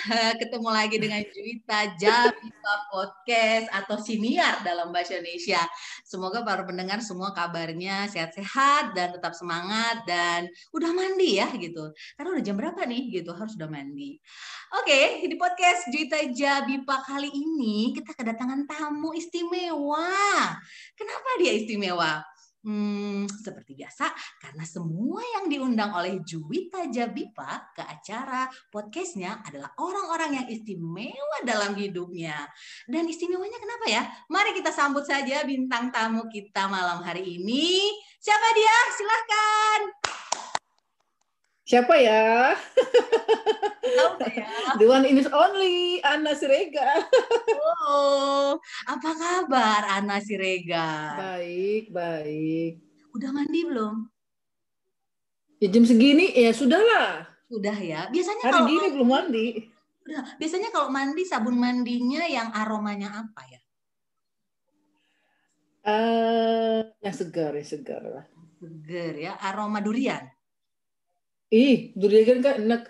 ketemu lagi dengan Juwita Jabita Podcast atau Siniar dalam bahasa Indonesia. Semoga para pendengar semua kabarnya sehat-sehat dan tetap semangat dan udah mandi ya gitu. Karena udah jam berapa nih gitu, harus udah mandi. Oke, di podcast Juwita Jabipa kali ini kita kedatangan tamu istimewa. Kenapa dia istimewa? Hmm, seperti biasa, karena semua yang diundang oleh Juwita Jabipa ke acara podcastnya adalah orang-orang yang istimewa dalam hidupnya. Dan istimewanya kenapa ya? Mari kita sambut saja bintang tamu kita malam hari ini. Siapa dia? Silahkan. Siapa ya? Tahu ya? The one in is only, Anna Sirega. Oh, apa kabar Ana Sirega? Baik, baik. Udah mandi belum? Ya jam segini ya sudahlah. Sudah ya. Biasanya Hari kalau gini belum mandi. Udah. biasanya kalau mandi sabun mandinya yang aromanya apa ya? Eh, yang segar, ya segar lah. Seger ya, aroma durian. Ih, durian kan enak.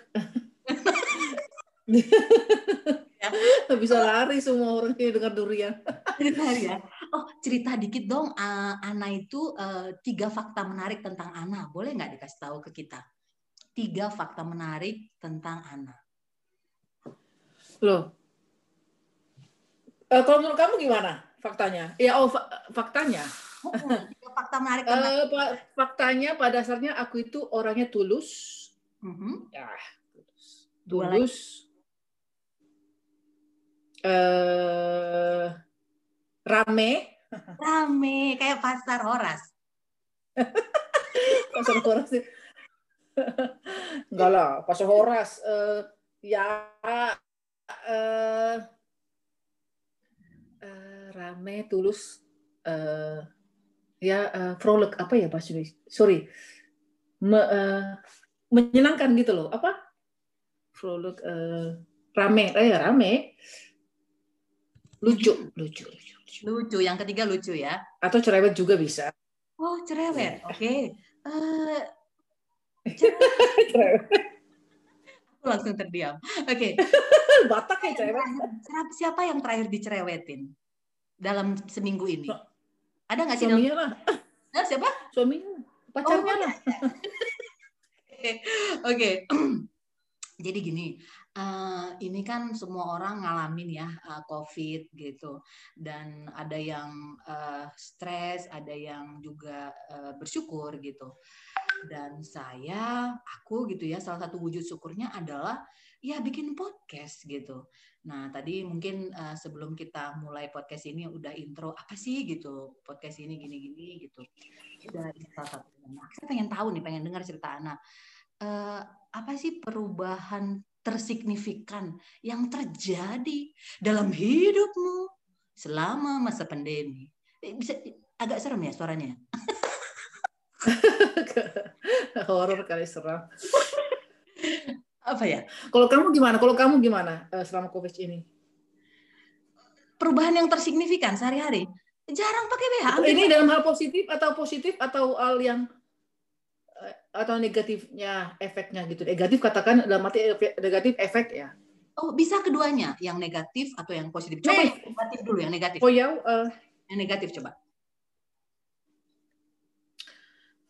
Bisa lari semua orang yang dengar durian. Ya. Oh, cerita dikit dong. uh, Ana itu uh, tiga fakta menarik tentang Ana. Boleh nggak dikasih tahu ke kita? Tiga fakta menarik tentang Ana. Loh. Eh, kalau menurut kamu gimana faktanya? Ya, oh fa- faktanya. Oh, tiga fakta menarik. Eh, pa- faktanya pada dasarnya aku itu orangnya tulus. Mhm. Ya, tulus. Tulus. Eh, rame. Rame kayak pasar Horas. Pasar Horas sih. Enggak lah, Pasar Horas. Eh, ya, eh, eh, rame, tulus. Eh, ya, eh, frolic apa ya bahasa Indonesia? Sorry, Me- eh, menyenangkan gitu loh. Apa? Frolic, eh, rame, eh rame, lucu, lucu, lucu, lucu. Lucu. Yang ketiga lucu ya. Atau cerewet juga bisa. Oh, cerewet. Oke. Eh, Cerewet. aku langsung terdiam. Oke. Batak ya cerewet. Siapa- Siapa yang terakhir dicerewetin dalam seminggu ini? Ada nggak sih? dalam- Suaminya lah, Hah, siapa? suaminya, pacarnya Oh, lah. Oke. Jadi gini, eh, ini kan semua orang ngalamin ya eh, COVID gitu, dan ada yang eh, stres, ada yang juga eh, bersyukur gitu. Dan saya, aku gitu ya, salah satu wujud syukurnya adalah ya bikin podcast gitu. Nah tadi mungkin eh, sebelum kita mulai podcast ini udah intro apa sih gitu podcast ini gini-gini gitu. Udah salah satu. Nah, saya pengen tahu nih, pengen dengar cerita Ana eh, apa sih perubahan tersignifikan yang terjadi dalam hidupmu selama masa pandemi? Eh, Bisa agak serem ya suaranya. Horor kali seram. Apa ya? Kalau kamu gimana? Kalau kamu gimana eh, selama COVID ini? Perubahan yang tersignifikan sehari-hari. Jarang pakai BH. Ini dalam hal positif atau positif atau hal yang eh, atau negatifnya efeknya gitu. Negatif katakan dalam arti negatif efek ya. Oh, bisa keduanya, yang negatif atau yang positif. Coba yang negatif dulu, yang negatif. Oh ya, eh, Yang negatif coba.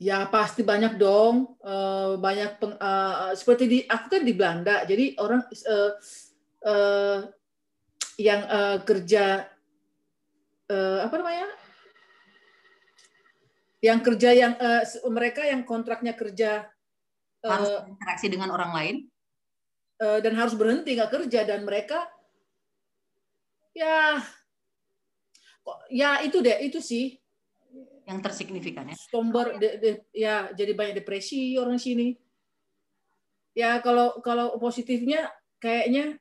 Ya pasti banyak dong. Eh, banyak peng- eh, seperti di aku kan di Belanda. Jadi orang eh, eh, yang eh, kerja eh, apa namanya? Yang kerja yang se- mereka yang kontraknya kerja Harus berinteraksi dengan orang lain. eh, dan harus berhenti nggak kerja dan mereka ya ya itu deh itu sih Yang tersignifikan ya. stomber de- de- ya jadi banyak depresi orang sini. Ya kalau kalau positifnya kayaknya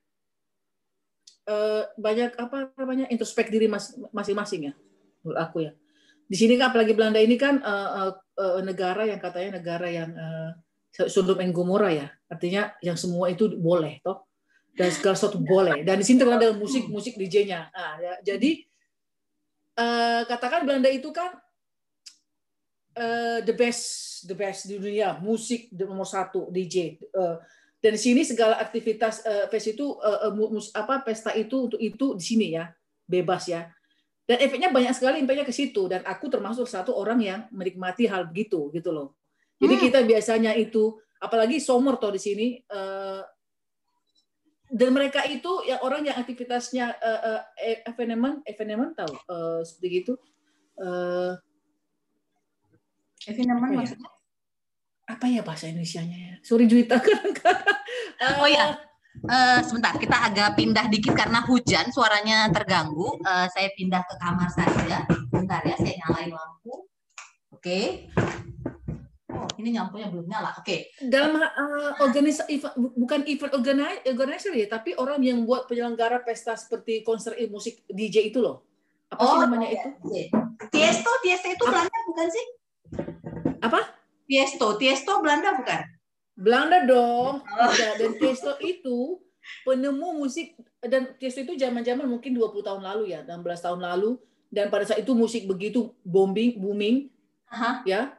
eh, banyak apa namanya introspek diri mas- masing-masing ya menurut aku ya. Di sini kan apalagi Belanda ini kan eh, eh, eh, negara yang katanya negara yang eh, Sodom and Gomora ya. Artinya yang semua itu boleh toh. Dan segala sesuatu boleh. Dan di sini terkenal dengan musik musik DJ-nya ah, ya. jadi eh, katakan Belanda itu kan eh, the best the best di dunia musik nomor satu DJ Eh, Dan di sini segala aktivitas uh, fest itu uh, mus, apa pesta itu untuk itu di sini ya, bebas ya. Dan efeknya banyak sekali impactnya ke situ dan aku termasuk satu orang yang menikmati hal begitu gitu loh. Jadi hmm. kita biasanya itu apalagi somor toh di sini uh, dan mereka itu yang orang yang aktivitasnya uh, uh, evenement evenement tahu uh, seperti itu uh, evenement maksudnya apa ya bahasa Indonesia-nya ya? Sorry Juwita kadang-kadang. Oh ya, uh, sebentar kita agak pindah dikit karena hujan suaranya terganggu. Uh, saya pindah ke kamar saja. Bentar ya, saya nyalain lampu. Oke. Okay. Oh, ini lampunya belum nyala. Oke. Okay. Dalam uh, organis bukan event organizer ya, tapi orang yang buat penyelenggara pesta seperti konser musik DJ itu loh. Apa oh, sih namanya iya. itu? Tiesto, Tiesto itu Belanda bukan sih? Apa? Tiesto, Tiesto Belanda bukan? Belanda dong. Oh. Dan Tiesto itu penemu musik dan Tiesto itu zaman-zaman mungkin 20 tahun lalu ya, 16 tahun lalu dan pada saat itu musik begitu booming, booming. Aha. Ya.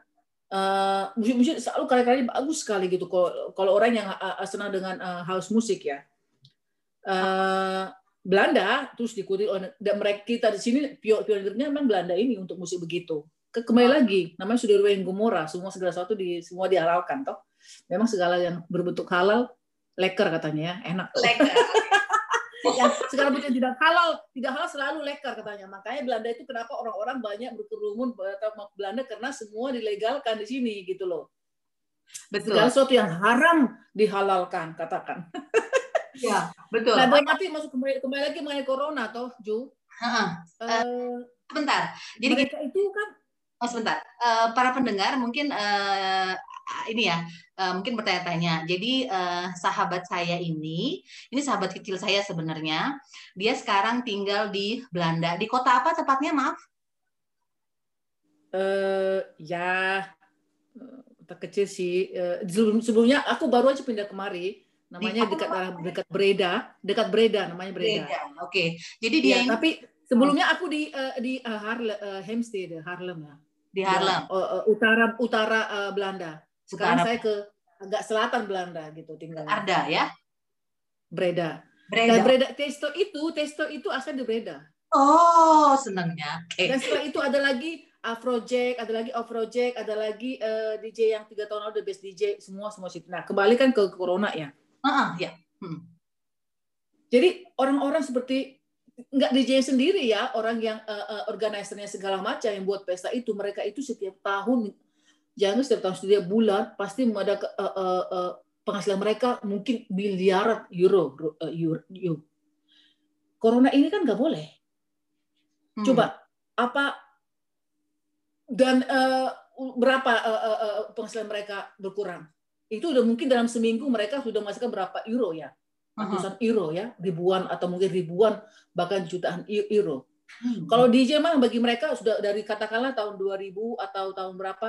Uh, musik-musik selalu kali-kali bagus sekali gitu kalau kalau orang yang uh, senang dengan uh, house musik ya. Uh, Belanda terus diikuti oleh dan mereka kita di sini pionirnya memang Belanda ini untuk musik begitu kembali lagi namanya sudah yang Gomora semua segala sesuatu di semua dihalalkan toh. Memang segala yang berbentuk halal leker katanya ya enak leker. Yang segala bentuk tidak halal tidak halal selalu leker katanya. Makanya Belanda itu kenapa orang-orang banyak berkerumun Belanda karena semua dilegalkan di sini gitu loh. Betul. Segala sesuatu yang haram dihalalkan katakan. Ya betul. Nah dalam arti masuk kembali, kembali lagi mengenai corona toh Ju. Uh, uh, sebentar. Jadi mereka itu kan Oh sebentar, uh, para pendengar mungkin uh, ini ya uh, mungkin bertanya-tanya. Jadi uh, sahabat saya ini, ini sahabat kecil saya sebenarnya. Dia sekarang tinggal di Belanda. Di kota apa tepatnya? Maaf. Uh, ya kota kecil sih. Uh, sebelumnya aku baru aja pindah kemari. Namanya di dekat dekat Breda, dekat Breda namanya Breda. Breda. Oke. Okay. Jadi dia ya, ini... tapi sebelumnya aku di uh, di uh, Harlem, uh, Hempstead, Harlem ya di Harlem. Ya, uh, utara utara uh, Belanda. Sekarang utara. saya ke agak selatan Belanda gitu tinggal. Arda ya. Breda. Breda. Dan Breda Testo itu Testo itu asal di Breda. Oh, senangnya. Okay. Dan setelah itu ada lagi Afrojack, ada lagi Afrojack, ada lagi uh, DJ yang tiga tahun lalu the best DJ, semua semua situ. Nah, kembali kan ke Corona ya. Uh -uh, ya. Hmm. Jadi orang-orang seperti nggak DJ sendiri ya orang yang uh, uh, organisernya segala macam yang buat pesta itu mereka itu setiap tahun jangan setiap tahun setiap bulan pasti ada uh, uh, uh, penghasilan mereka mungkin miliaran euro uh, euro, euro. Corona ini kan nggak boleh. Hmm. Coba apa dan uh, berapa uh, uh, penghasilan mereka berkurang? Itu udah mungkin dalam seminggu mereka sudah menghasilkan berapa euro ya? Ratusan euro ya, ribuan atau mungkin ribuan bahkan jutaan euro. Hmm. Kalau DJ mah bagi mereka sudah dari katakanlah tahun 2000 atau tahun berapa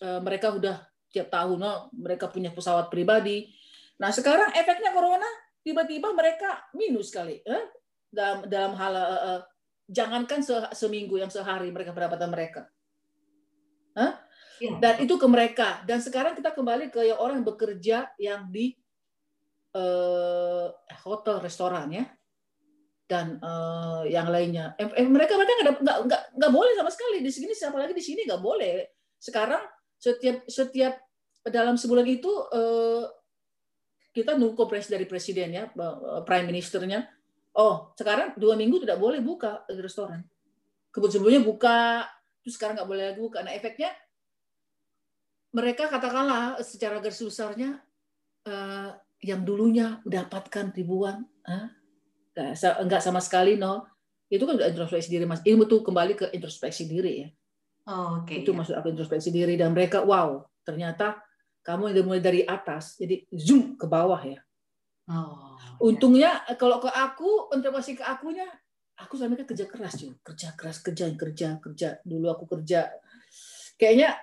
eh, mereka sudah tiap tahun no, mereka punya pesawat pribadi. Nah sekarang efeknya corona tiba-tiba mereka minus sekali eh? dalam dalam hal uh, uh, jangankan se seminggu yang sehari mereka pendapatan mereka. Huh? Ya. Dan itu ke mereka. Dan sekarang kita kembali ke yang orang bekerja yang di uh, hotel, restoran ya, dan uh, yang lainnya. Eh, eh, mereka mereka nggak nggak boleh sama sekali di sini, siapa lagi di sini nggak boleh. Sekarang setiap setiap dalam sebulan itu uh, kita nunggu konferensi dari presiden ya, prime ministernya. Oh, sekarang dua minggu tidak boleh buka restoran. Sebelumnya buka, terus sekarang nggak boleh lagi buka. Nah, efeknya mereka katakanlah secara garis besarnya yang dulunya mendapatkan ribuan, enggak sama sekali no, itu kan udah introspeksi diri mas. Ilmu tuh kembali ke introspeksi diri ya. Oh, Oke. Okay, itu ya. masuk aku introspeksi diri dan mereka wow ternyata kamu udah mulai dari atas jadi zoom ke bawah ya. Oh. Untungnya ya. kalau ke aku introspeksi ke akunya aku sampai kan kerja keras juga kerja keras kerja kerja kerja dulu aku kerja kayaknya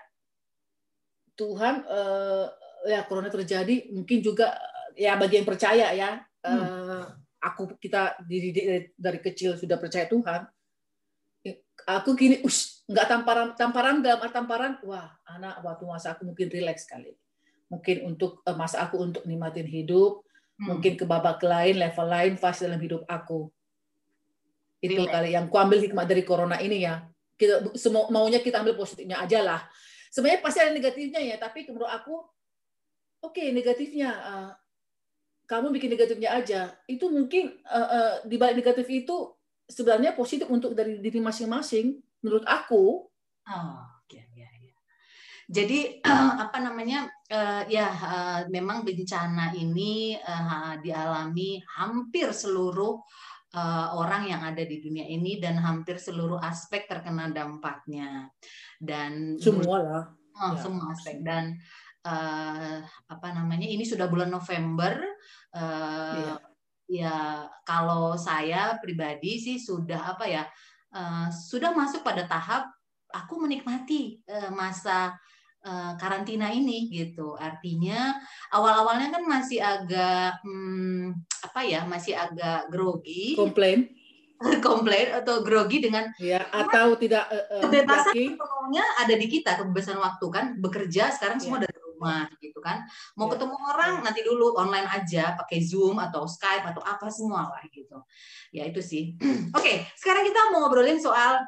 Tuhan eh, ya corona terjadi mungkin juga ya bagi yang percaya ya hmm. uh, aku kita dari, dari kecil sudah percaya Tuhan aku gini us nggak tamparan tamparan dalam tamparan wah anak waktu masa aku mungkin rileks sekali mungkin untuk uh, masa aku untuk nikmatin hidup, hmm. mungkin ke babak lain, level lain, fase dalam hidup aku. Itu Relax. kali yang kuambil hikmah dari corona ini ya. Kita semua maunya kita ambil positifnya aja lah. Sebenarnya pasti ada negatifnya ya, tapi menurut aku oke okay, negatifnya uh, kamu bikin negatifnya aja. Itu mungkin uh, uh, di balik negatif itu sebenarnya positif untuk dari diri masing-masing menurut aku. Oh, okay. ya, ya. Jadi uh, apa namanya uh, ya uh, memang bencana ini uh, dialami hampir seluruh uh, orang yang ada di dunia ini dan hampir seluruh aspek terkena dampaknya dan semua lah. Oh, ya. semua aspek dan uh, apa namanya ini sudah bulan November uh, iya. ya kalau saya pribadi sih sudah apa ya uh, sudah masuk pada tahap aku menikmati uh, masa uh, karantina ini gitu artinya awal-awalnya kan masih agak hmm, apa ya masih agak grogi komplain komplain atau grogi dengan ya atau tidak uh, kebebasan ada di kita kebebasan waktu kan bekerja sekarang semua ya. dari rumah gitu kan. Mau ya. ketemu orang ya. nanti dulu online aja pakai zoom atau skype atau apa semua lah gitu. Ya itu sih. Oke okay, sekarang kita mau ngobrolin soal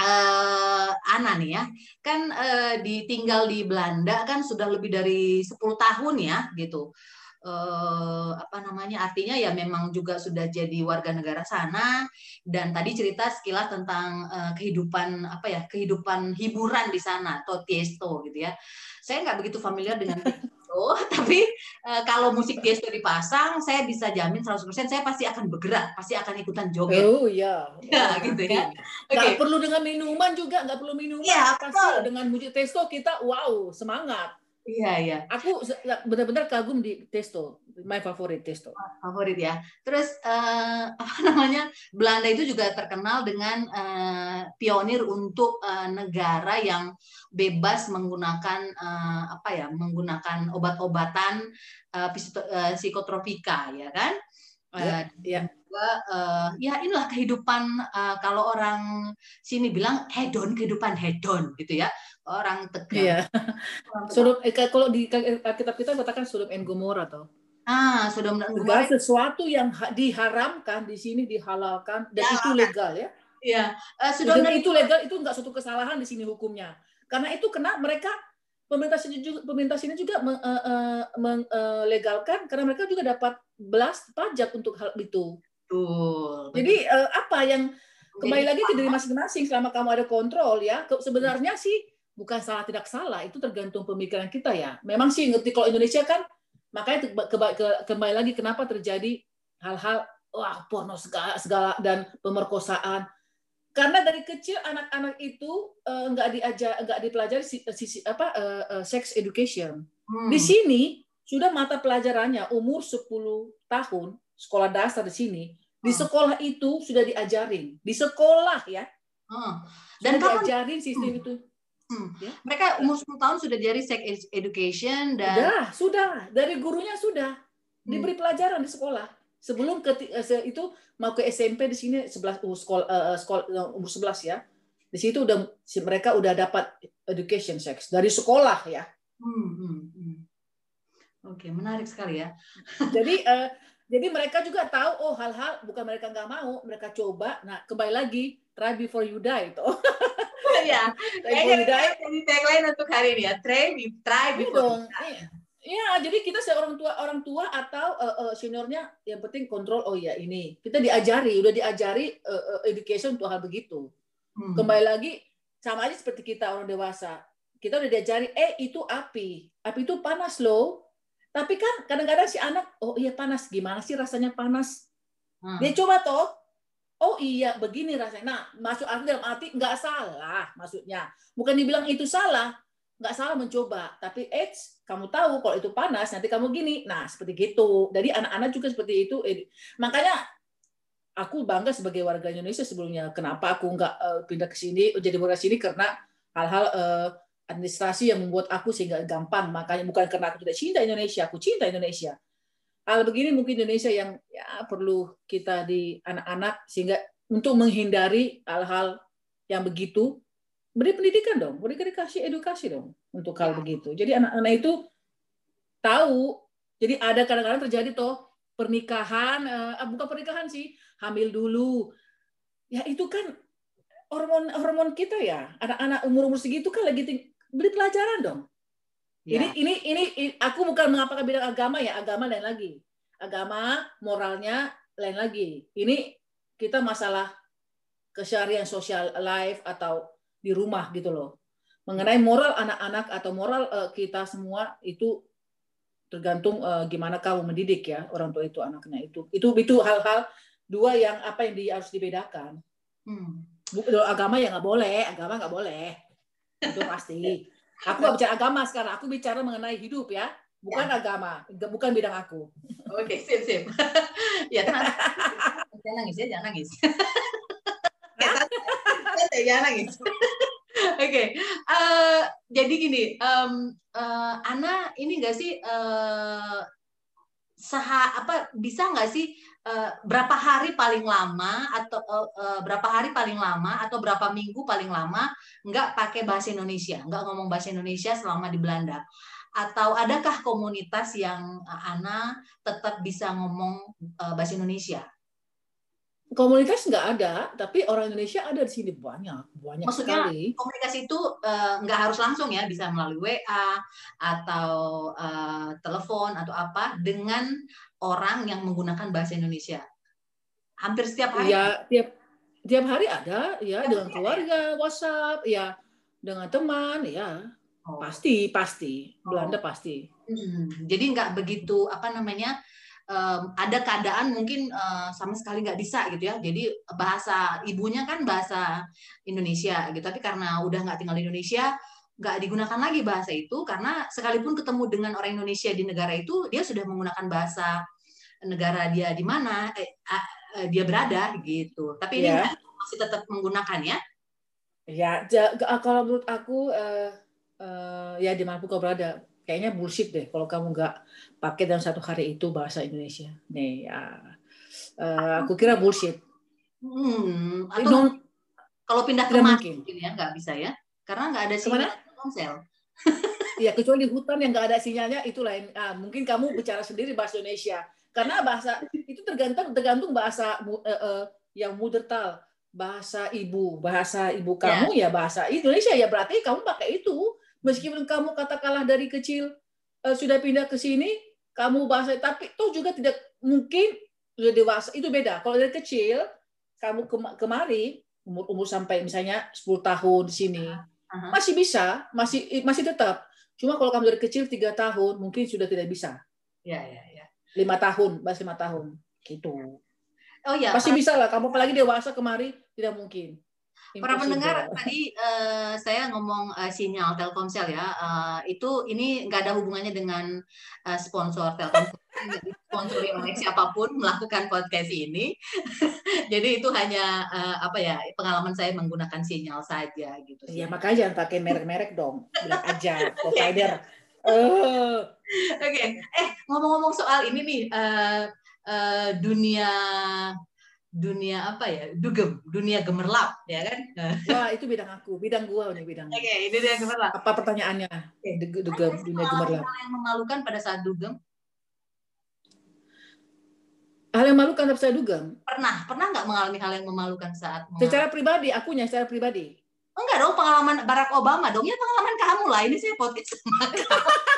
uh, Ana nih ya. Kan uh, ditinggal di Belanda kan sudah lebih dari 10 tahun ya gitu. Eh, apa namanya artinya ya memang juga sudah jadi warga negara sana. Dan tadi cerita sekilas tentang eh, kehidupan apa ya kehidupan hiburan di sana atau tiesto gitu ya saya nggak begitu familiar dengan tiesto tapi eh, kalau musik tiesto dipasang saya bisa jamin 100% saya pasti akan bergerak pasti akan ikutan joget. Oh iya. Ya gitu ya. Okay. perlu dengan minuman juga nggak perlu minuman. Ya, pasti dengan musik tiesto kita wow semangat Iya, iya. Aku benar-benar kagum di Testo, my favorite Testo. Favorit ya. Terus uh, apa namanya? Belanda itu juga terkenal dengan uh, pionir untuk uh, negara yang bebas menggunakan uh, apa ya? Menggunakan obat-obatan uh, psikotropika, ya kan? Uh, ya. Juga, uh, ya inilah kehidupan uh, kalau orang sini bilang hedon kehidupan hedon gitu ya orang tegang. Iya. Sodom eh, kalau di kitab kita katakan Sodom and Gomora toh. Ah, Sodom dan Gomora. sesuatu yang diharamkan di sini dihalalkan dan ya, itu legal ya. Iya. Uh, Sodom dan itu legal itu enggak suatu kesalahan di sini hukumnya. Karena itu kena mereka pemerintah sini juga pemerintah sini juga melegalkan uh, uh, karena mereka juga dapat belas pajak untuk hal itu. Betul. Jadi uh, apa yang kembali lagi ke diri masing-masing selama kamu ada kontrol ya sebenarnya sih bukan salah tidak salah itu tergantung pemikiran kita ya memang sih ngerti kalau Indonesia kan makanya kembali lagi kenapa terjadi hal-hal wah porno segala, segala dan pemerkosaan karena dari kecil anak-anak itu uh, nggak diajar nggak dipelajari sisi apa uh, uh, sex education hmm. di sini sudah mata pelajarannya umur 10 tahun sekolah dasar di sini di hmm. sekolah itu sudah diajarin di sekolah ya hmm. dan sudah diajarin sistem hmm. itu Hmm. Ya? Mereka umur 10 tahun sudah dari sex education dan sudah, sudah dari gurunya sudah hmm. diberi pelajaran di sekolah. Sebelum ke eh, itu mau ke SMP di sini 11 uh, sekolah uh, sekolah umur 11 ya. Di situ udah mereka udah dapat education sex dari sekolah ya. Hmm, hmm, hmm. Oke, menarik sekali ya. jadi uh, jadi mereka juga tahu oh hal-hal bukan mereka nggak mau, mereka coba. Nah, kembali lagi try before you die itu. ya. Kayaknya jadi tagline untuk hari ini ya. Try, try iya before. Iya. Ya, jadi kita seorang tua orang tua atau uh, uh, seniornya yang penting kontrol oh ya ini. Kita diajari, udah diajari uh, uh, education untuk hal begitu. Hmm. Kembali lagi sama aja seperti kita orang dewasa. Kita udah diajari eh itu api. Api itu panas loh. Tapi kan kadang-kadang si anak oh iya panas, gimana sih rasanya panas? Hmm. Dia coba toh oh iya begini rasanya. Nah, masuk arti dalam arti nggak salah maksudnya. Bukan dibilang itu salah, nggak salah mencoba. Tapi eits, kamu tahu kalau itu panas, nanti kamu gini. Nah, seperti gitu. Jadi anak-anak juga seperti itu. Makanya aku bangga sebagai warga Indonesia sebelumnya. Kenapa aku nggak uh, pindah ke sini, jadi warga sini karena hal-hal uh, administrasi yang membuat aku sehingga gampang. Makanya bukan karena aku tidak cinta Indonesia, aku cinta Indonesia hal begini mungkin Indonesia yang ya perlu kita di anak-anak sehingga untuk menghindari hal-hal yang begitu beri pendidikan dong, beri kasih edukasi dong untuk hal ya. begitu. Jadi anak-anak itu tahu. Jadi ada kadang-kadang terjadi toh pernikahan, uh, bukan pernikahan sih, hamil dulu. Ya itu kan hormon hormon kita ya. Anak-anak umur-umur segitu kan lagi beri pelajaran dong. Ya. Ini, ini ini aku bukan mengapakan bidang agama ya, agama lain lagi. Agama moralnya lain lagi. Ini kita masalah keseharian sosial life atau di rumah gitu loh. Mengenai moral anak-anak atau moral uh, kita semua itu tergantung uh, gimana kamu mendidik ya orang tua itu anaknya itu itu itu hal-hal dua yang apa yang di, harus dibedakan hmm. agama ya nggak boleh agama nggak boleh itu pasti aku nggak bicara agama sekarang aku bicara mengenai hidup ya. Bukan ya. agama bukan bidang aku. Oke okay, sip sip. Ya tenang. Jangan nangis ya jangan nangis. Jangan nangis. Oke, okay. uh, eh, jadi gini, um, uh, Ana ini enggak sih uh, saha apa bisa nggak sih uh, berapa hari paling lama atau uh, berapa hari paling lama atau berapa minggu paling lama nggak pakai bahasa Indonesia, nggak ngomong bahasa Indonesia selama di Belanda? Atau adakah komunitas yang Ana tetap bisa ngomong bahasa Indonesia? Komunitas nggak ada, tapi orang Indonesia ada di sini banyak, banyak Maksudnya, sekali. komunikasi itu uh, nggak harus langsung ya, bisa melalui WA atau uh, telepon atau apa dengan orang yang menggunakan bahasa Indonesia. Hampir setiap hari. Ya, tiap tiap hari ada, ya tiap dengan keluarga, ya? WhatsApp, ya dengan teman, ya oh. pasti pasti Belanda oh. pasti. Hmm, jadi nggak begitu apa namanya um, ada keadaan mungkin uh, sama sekali nggak bisa gitu ya. Jadi bahasa ibunya kan bahasa Indonesia gitu, tapi karena udah nggak tinggal di Indonesia, nggak digunakan lagi bahasa itu karena sekalipun ketemu dengan orang Indonesia di negara itu, dia sudah menggunakan bahasa negara dia di mana eh, uh, dia berada gitu. Tapi ini yeah. masih tetap menggunakan ya. Ya, kalau menurut aku uh, uh, ya di mana kau berada kayaknya bullshit deh kalau kamu nggak pakai dalam satu hari itu bahasa Indonesia. Nih, ya. Uh, aku kira bullshit. Hmm, atau kalau pindah ke mungkin ya nggak bisa ya, karena nggak ada sinyal ponsel. Iya, kecuali di hutan yang nggak ada sinyalnya itu lain. Ah, mungkin kamu bicara sendiri bahasa Indonesia. Karena bahasa itu tergantung tergantung bahasa uh, uh, yang mudерtal, bahasa ibu, bahasa ibu kamu yeah. ya bahasa Indonesia ya berarti kamu pakai itu Meskipun kamu katakanlah dari kecil uh, sudah pindah ke sini, kamu bahasa tapi toh juga tidak mungkin sudah dewasa itu beda. Kalau dari kecil kamu kemari umur umur sampai misalnya 10 tahun di sini uh-huh. masih bisa, masih masih tetap. Cuma kalau kamu dari kecil tiga tahun mungkin sudah tidak bisa. Ya ya ya. Lima tahun, bahasa lima tahun gitu. Oh ya. Masih bisa lah. Kamu apalagi dewasa kemari tidak mungkin. Para pendengar tadi uh, saya ngomong uh, sinyal Telkomsel ya, uh, itu ini nggak ada hubungannya dengan uh, sponsor Telkomsel, sponsor oleh siapa pun melakukan podcast ini. Jadi itu hanya uh, apa ya pengalaman saya menggunakan sinyal saja gitu. Iya makanya jangan pakai merek-merek dong, bilang aja provider. uh. Oke, okay. eh ngomong-ngomong soal ini nih uh, uh, dunia dunia apa ya? Dugem dunia gemerlap ya kan? Wah itu bidang aku. Bidang gua nih bidang. Oke okay, ini dia gemerlap. Apa pertanyaannya? Okay. dugem dunia gemerlap. hal yang memalukan pada saat dugem hal yang memalukan pada saat dugem pernah. Pernah nggak mengalami hal yang memalukan saat secara pribadi akunya secara pribadi. Enggak dong pengalaman Barack Obama dong. Ya pengalaman kamu lah. Ini saya podcast sama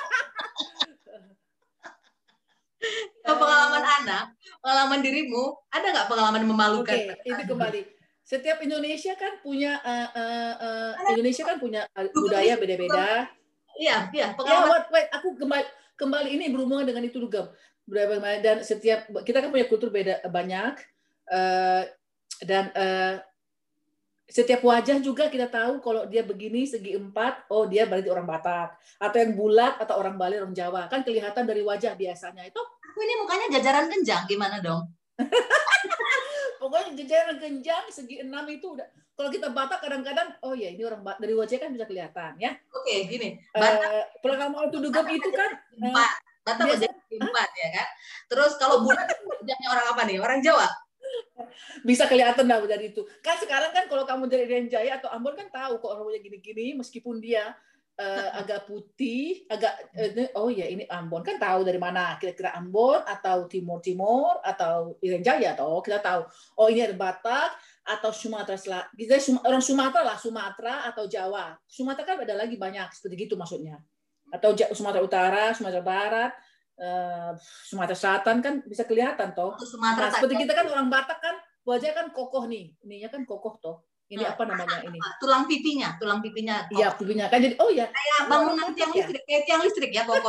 Kalau pengalaman anak, pengalaman dirimu, ada nggak pengalaman memalukan? Oke, okay, itu kembali. Setiap Indonesia kan punya uh, uh, uh, Indonesia kan punya budaya beda-beda. Iya, iya. Ya, pengalaman. Ya, wait, wait, aku kembali kembali ini berhubungan dengan itu juga budaya dan setiap kita kan punya kultur beda banyak uh, dan uh, setiap wajah juga kita tahu kalau dia begini segi empat, oh dia berarti orang Batak. Atau yang bulat atau orang Bali, orang Jawa. Kan kelihatan dari wajah biasanya. Itu aku ini mukanya jajaran kenjang gimana dong? Pokoknya jajaran kenjang segi enam itu udah kalau kita Batak kadang-kadang oh ya ini orang dari wajah kan bisa kelihatan ya. Oke, gini. Batak uh, pengalaman itu dugem itu kan empat. Batak biasa, empat ya kan. Terus kalau bulat wajahnya orang apa nih? Orang Jawa? Bisa kelihatan lah dari itu. Kan sekarang kan kalau kamu dari Renjaya atau Ambon kan tahu kok orangnya gini-gini meskipun dia uh, agak putih, agak uh, oh ya ini Ambon kan tahu dari mana. Kira-kira Ambon atau Timur Timur atau Irian Jaya atau kita tahu. Oh ini ada Batak atau Sumatera Selatan kita orang Sumatera lah Sumatera atau Jawa. Sumatera kan ada lagi banyak seperti gitu maksudnya. Atau Sumatera Utara Sumatera Barat uh, Sumatera Selatan kan bisa kelihatan toh. Sumatera nah, seperti kita kan orang Batak kan wajah kan kokoh nih. Ininya kan kokoh toh. Ini nah, apa namanya ini? tulang pipinya tulang pipinya iya pipinya kan jadi oh ya kayak bangunan tiang ya? listrik kayak tiang listrik ya kokoh.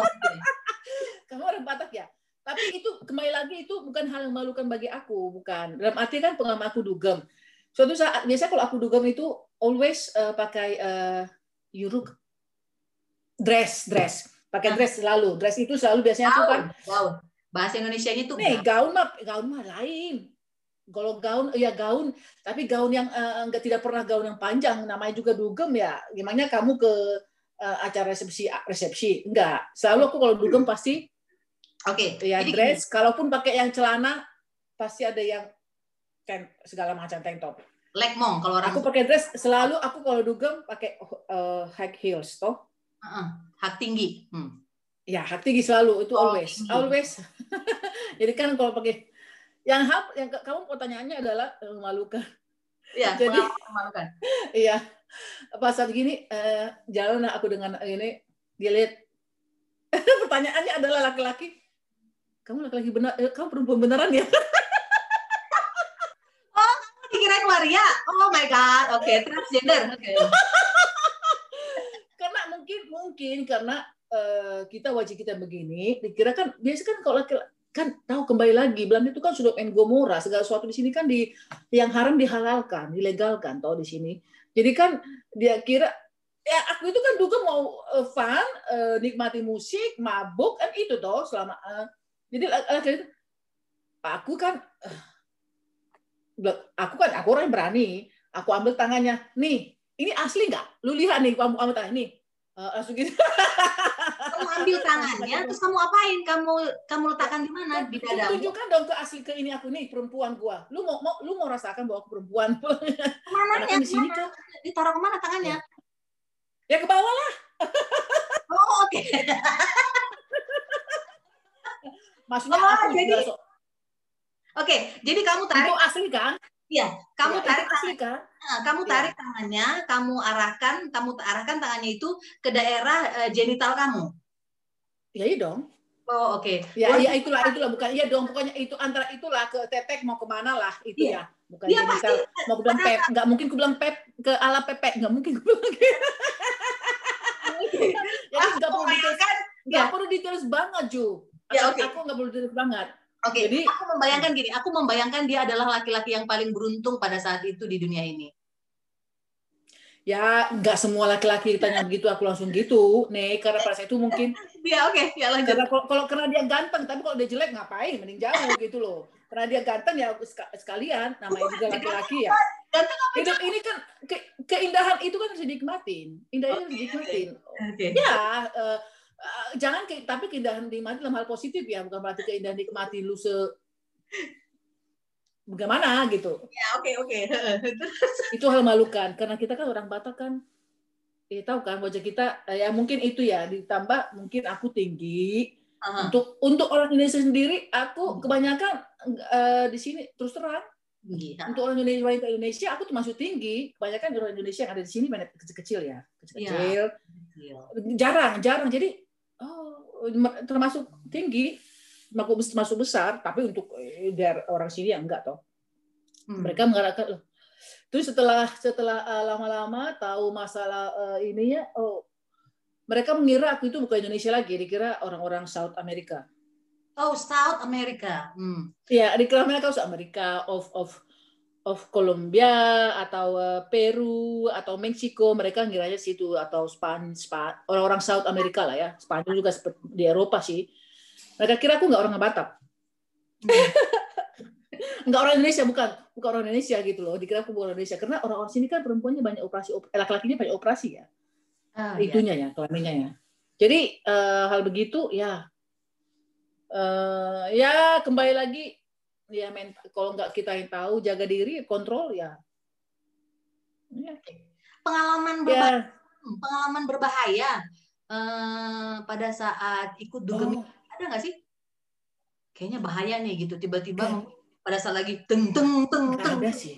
Kamu orang Batak ya? Tapi itu kembali lagi itu bukan hal yang memalukan bagi aku bukan. Dalam arti kan pengalaman aku dugem. Suatu saat biasa kalau aku dugem itu always uh, pakai uh, yuruk. Dress dress pakai dress selalu. Dress itu selalu biasanya gaun, tuh kan gaun. Bahasa Indonesia itu nih gaun. mah gaun mah lain. Kalau gaun ya gaun. Tapi gaun yang uh, enggak tidak pernah gaun yang panjang. Namanya juga dugem ya. Gimana kamu ke uh, acara resepsi resepsi? Enggak. Selalu aku kalau dugem pasti oke okay. ya Jadi dress. gini. kalaupun pakai yang celana pasti ada yang tank, segala macam tank top. Legmong kalau orang aku pakai dress. Selalu aku kalau dugem pakai uh, high heels toh. Uh -uh. Hak tinggi hmm. ya hak tinggi selalu itu oh, always tinggi. always jadi kan kalau pakai yang hap, yang kamu pertanyaannya adalah eh, memalukan. Iya, jadi memalukan. Iya. Pas saat gini eh, jalan aku dengan ini dia lihat pertanyaannya adalah laki-laki. Kamu laki-laki benar, eh, kamu perempuan beneran ya? oh, kamu dikirain waria. Oh my god. Oke, okay, transgender. Oke. Okay. Mungkin mungkin karena uh, kita wajib kita begini, dikira kan biasa kan kalau laki-laki kan tahu kembali lagi Belanda itu kan sudah main gomora segala sesuatu di sini kan di yang haram dihalalkan dilegalkan toh di sini. Jadi kan dia kira ya aku itu kan juga mau uh, fun uh, nikmati musik mabuk kan itu toh selama uh, jadi uh, aku kan uh, aku kan aku orang yang berani aku ambil tangannya nih ini asli nggak? Lu lihat nih kamu ambil tangan nih uh, langsung gitu. Kamu ambil tangannya terus kamu apain? Kamu kamu letakkan di mana? Di dada tunjukkan dong ke asli ke ini aku nih perempuan gua. Lu mau, mau lu mau rasakan bahwa aku perempuan. Mana kan di sini kan ditaruh ke mana tangannya? Ya, ya ke bawah lah. Oh oke. Okay. maksudnya oh, aku jadi oke okay, jadi kamu tarik. Itu asli kan Iya, kamu ya, tarik asli kan? Kamu iya. tarik ya. tangannya, kamu arahkan, kamu arahkan tangannya itu ke daerah uh, genital kamu. Ya iya dong. Oh oke. Okay. Ya, ya itulah itulah bukan iya dong pokoknya itu antara itulah ke tetek mau ke mana lah itu iya. ya bukan ya, pasti. mau bilang pep nggak mungkin ku bilang pep ke ala pepek nggak mungkin ku bilang. Jadi nggak perlu detail nggak perlu details banget Ju. Ya, okay. Aku nggak perlu details banget. Oke, okay. Jadi, aku membayangkan gini, aku membayangkan dia adalah laki-laki yang paling beruntung pada saat itu di dunia ini. Ya, nggak semua laki-laki ditanya begitu, aku langsung gitu, nih karena pada saat itu mungkin. Ya oke, okay. ya lanjut. Karena kalau, kalau karena dia ganteng, tapi kalau dia jelek ngapain? Mending jauh gitu loh. Karena dia ganteng ya sekalian, namanya juga laki-laki ya. Ganteng apa Hidup ini kan ke, keindahan itu kan harus dinikmatin, indahnya okay, harus dinikmatin. Okay. Ya, uh, uh, jangan ke, tapi keindahan dinikmati dalam hal positif ya bukan berarti keindahan nikmati lu se bagaimana gitu ya oke okay, oke okay. itu hal malukan karena kita kan orang Batak kan ya tahu kan wajah kita ya mungkin itu ya ditambah mungkin aku tinggi uh-huh. untuk untuk orang Indonesia sendiri aku hmm. kebanyakan uh, di sini terus terang Iya. Untuk orang Indonesia wanita Indonesia aku tuh masuk tinggi. Kebanyakan orang Indonesia yang ada di sini banyak kecil-kecil ya, kecil-kecil. Ya. Jarang, jarang. Jadi oh termasuk tinggi. Masuk besar tapi untuk eh, dari orang Syria enggak toh. Hmm. mereka mengatakan terus setelah setelah uh, lama-lama tahu masalah uh, ininya oh mereka mengira aku itu bukan Indonesia lagi dikira orang-orang South America. Oh South America. Hmm. ya dikira mereka South America of of of Colombia atau uh, Peru atau Meksiko mereka ngiranya situ atau Span, Span orang-orang South America lah ya Spanyol juga di Eropa sih. Mereka kira aku nggak orang Batak. Hmm. nggak orang Indonesia bukan. Bukan orang Indonesia gitu loh. Dikira aku bukan orang Indonesia. Karena orang-orang sini kan perempuannya banyak operasi eh, laki-lakinya banyak operasi ya. Ah, itunya ya, ya kelaminnya ya. Jadi uh, hal begitu ya. Uh, ya kembali lagi ya kalau nggak kita yang tahu jaga diri kontrol ya, ya. pengalaman ya. hmm, pengalaman berbahaya uh, pada saat ikut dugem oh. ada nggak sih? Kayaknya bahaya nih gitu. Tiba-tiba okay. pada saat lagi teng teng teng teng. Ada sih.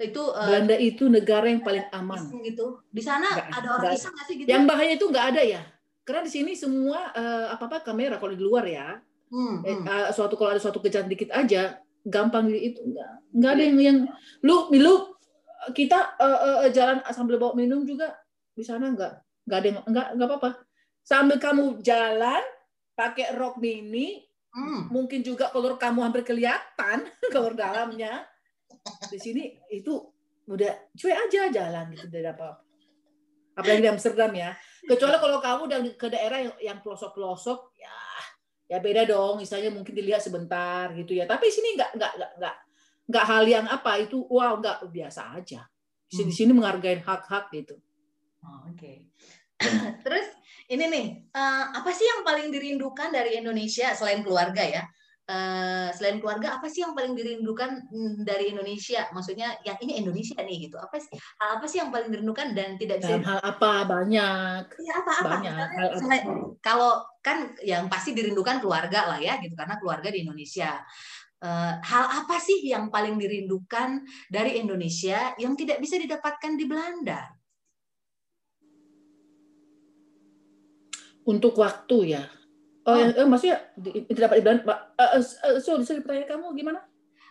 Itu uh, Belanda itu negara yang paling aman. Gitu. Di sana gak, ada orang iseng nggak sih gitu? Yang bahaya itu nggak ada ya? Karena di sini semua uh, apa apa kamera kalau di luar ya. Hmm, hmm. Uh, suatu kalau ada suatu kejadian dikit aja gampang itu nggak nggak ada yang yang lu lu kita uh, uh, jalan sambil bawa minum juga di sana nggak nggak ada nggak nggak apa-apa sambil kamu jalan pakai rok mini hmm. mungkin juga kolor kamu hampir kelihatan kolor dalamnya di sini itu udah cuek aja jalan gitu tidak apa apalagi di Amsterdam ya kecuali kalau kamu udah ke daerah yang, yang pelosok-pelosok ya ya beda dong misalnya mungkin dilihat sebentar gitu ya tapi sini nggak nggak nggak nggak nggak hal yang apa itu wow nggak biasa aja di sini, hmm. sini menghargai hak-hak gitu oh, oke okay. terus ini nih uh, apa sih yang paling dirindukan dari Indonesia selain keluarga ya Uh, selain keluarga apa sih yang paling dirindukan hmm, dari Indonesia? Maksudnya yang ini Indonesia nih gitu. Apa sih hal apa sih yang paling dirindukan dan tidak bisa hal apa banyak. Ya, apa apa. Banyak. Hal apa. Kalau kan yang pasti dirindukan keluarga lah ya gitu karena keluarga di Indonesia. Uh, hal apa sih yang paling dirindukan dari Indonesia yang tidak bisa didapatkan di Belanda? Untuk waktu ya, Oh, oh. eh, maksudnya tidak dapat dibilang, uh, uh, so, bisa pertanyaan kamu gimana?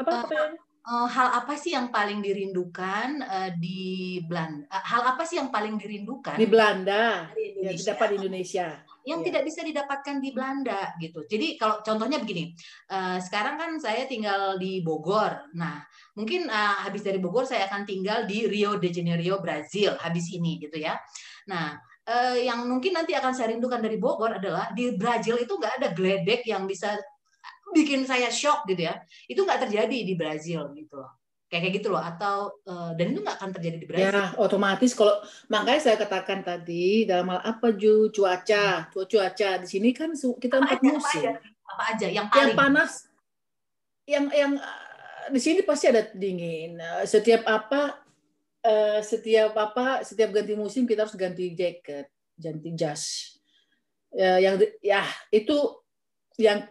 Apa uh, Uh, hal apa sih yang paling dirindukan uh, di Belanda? Uh, hal apa sih yang paling dirindukan di Belanda yang didapat di Indonesia? Yang yeah. tidak bisa didapatkan di Belanda gitu. Jadi kalau contohnya begini, uh, sekarang kan saya tinggal di Bogor. Nah, mungkin uh, habis dari Bogor saya akan tinggal di Rio de Janeiro, Brazil habis ini gitu ya. Nah, uh, yang mungkin nanti akan saya rindukan dari Bogor adalah di Brazil itu nggak ada geledek yang bisa bikin saya shock gitu ya. Itu nggak terjadi di Brazil gitu loh. Kayak kayak gitu loh atau uh, dan itu nggak akan terjadi di Brazil. Ya, otomatis kalau makanya saya katakan tadi dalam hal apa ju cuaca, cuaca di sini kan kita empat musim. Apa aja? apa aja yang paling yang panas yang yang di sini pasti ada dingin. Setiap apa uh, setiap apa setiap ganti musim kita harus ganti jaket ganti jas. Uh, yang ya itu yang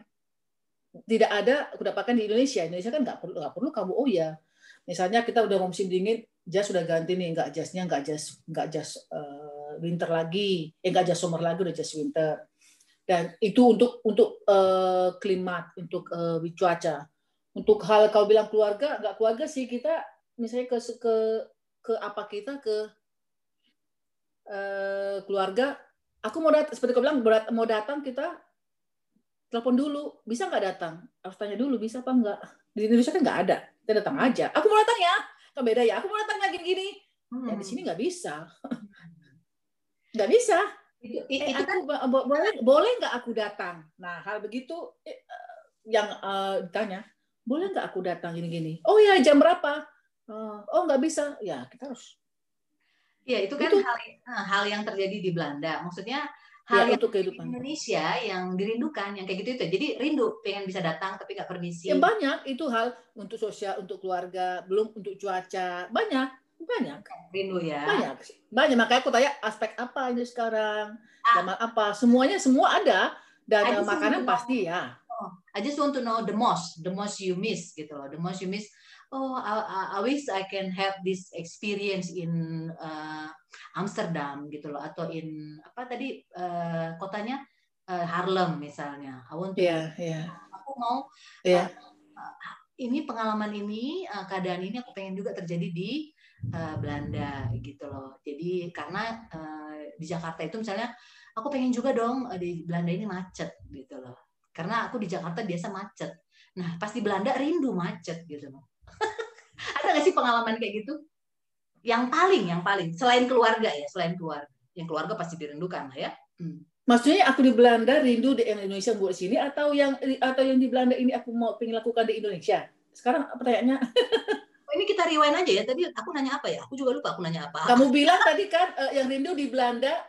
tidak ada aku dapatkan di Indonesia. Indonesia kan nggak perlu nggak perlu kamu oh ya misalnya kita udah musim dingin jas sudah ganti nih nggak jasnya nggak jas nggak jas uh, winter lagi. Eh nggak jas summer lagi udah jas winter. Dan itu untuk untuk uh, klimat untuk uh, cuaca. Untuk hal kau bilang keluarga nggak keluarga sih kita misalnya ke ke ke apa kita ke uh, keluarga aku mau datang seperti kau bilang mau datang kita telepon dulu. Bisa nggak datang? Harus tanya dulu bisa apa enggak di Indonesia kan nggak ada. Kita datang aja. Aku mau datang ya. Kan beda ya. Aku mau datang lagi gini. Hmm. ya di sini nggak bisa. Nggak bisa. Itu, eh, itu kan boleh boleh nggak aku datang? Nah hal begitu eh, yang uh, ditanya boleh nggak aku datang gini gini oh ya jam berapa oh nggak bisa. Ya kita harus ya itu kan itu. hal eh, hal yang terjadi di Belanda. Maksudnya hal ya, yang kehidupan. Indonesia yang dirindukan yang kayak gitu itu jadi rindu pengen bisa datang tapi nggak permisi. Ya banyak. Itu hal untuk sosial untuk keluarga belum untuk cuaca. Banyak. Banyak. Rindu ya. Banyak. Banyak. Makanya aku tanya aspek apa ini sekarang? Ah. apa? Semuanya semua ada. Dan makanan pasti ya. Oh, I just want to know the most. The most you miss gitu loh. The most you miss oh I, I wish I can have this experience in uh, Amsterdam gitu loh atau in apa tadi uh, kotanya uh, Harlem misalnya. I want to yeah, yeah. aku mau yeah. uh, ini pengalaman ini uh, keadaan ini aku pengen juga terjadi di uh, Belanda gitu loh. Jadi karena uh, di Jakarta itu misalnya aku pengen juga dong uh, di Belanda ini macet gitu loh. Karena aku di Jakarta biasa macet. Nah pasti Belanda rindu macet gitu loh ada nggak sih pengalaman kayak gitu? Yang paling, yang paling selain keluarga ya, selain keluarga. Yang keluarga pasti dirindukan lah ya. Hmm. Maksudnya aku di Belanda rindu di Indonesia buat sini atau yang atau yang di Belanda ini aku mau pengen lakukan di Indonesia? Sekarang pertanyaannya. Oh, ini kita rewind aja ya. Tadi aku nanya apa ya? Aku juga lupa aku nanya apa. Kamu bilang tadi kan uh, yang rindu di Belanda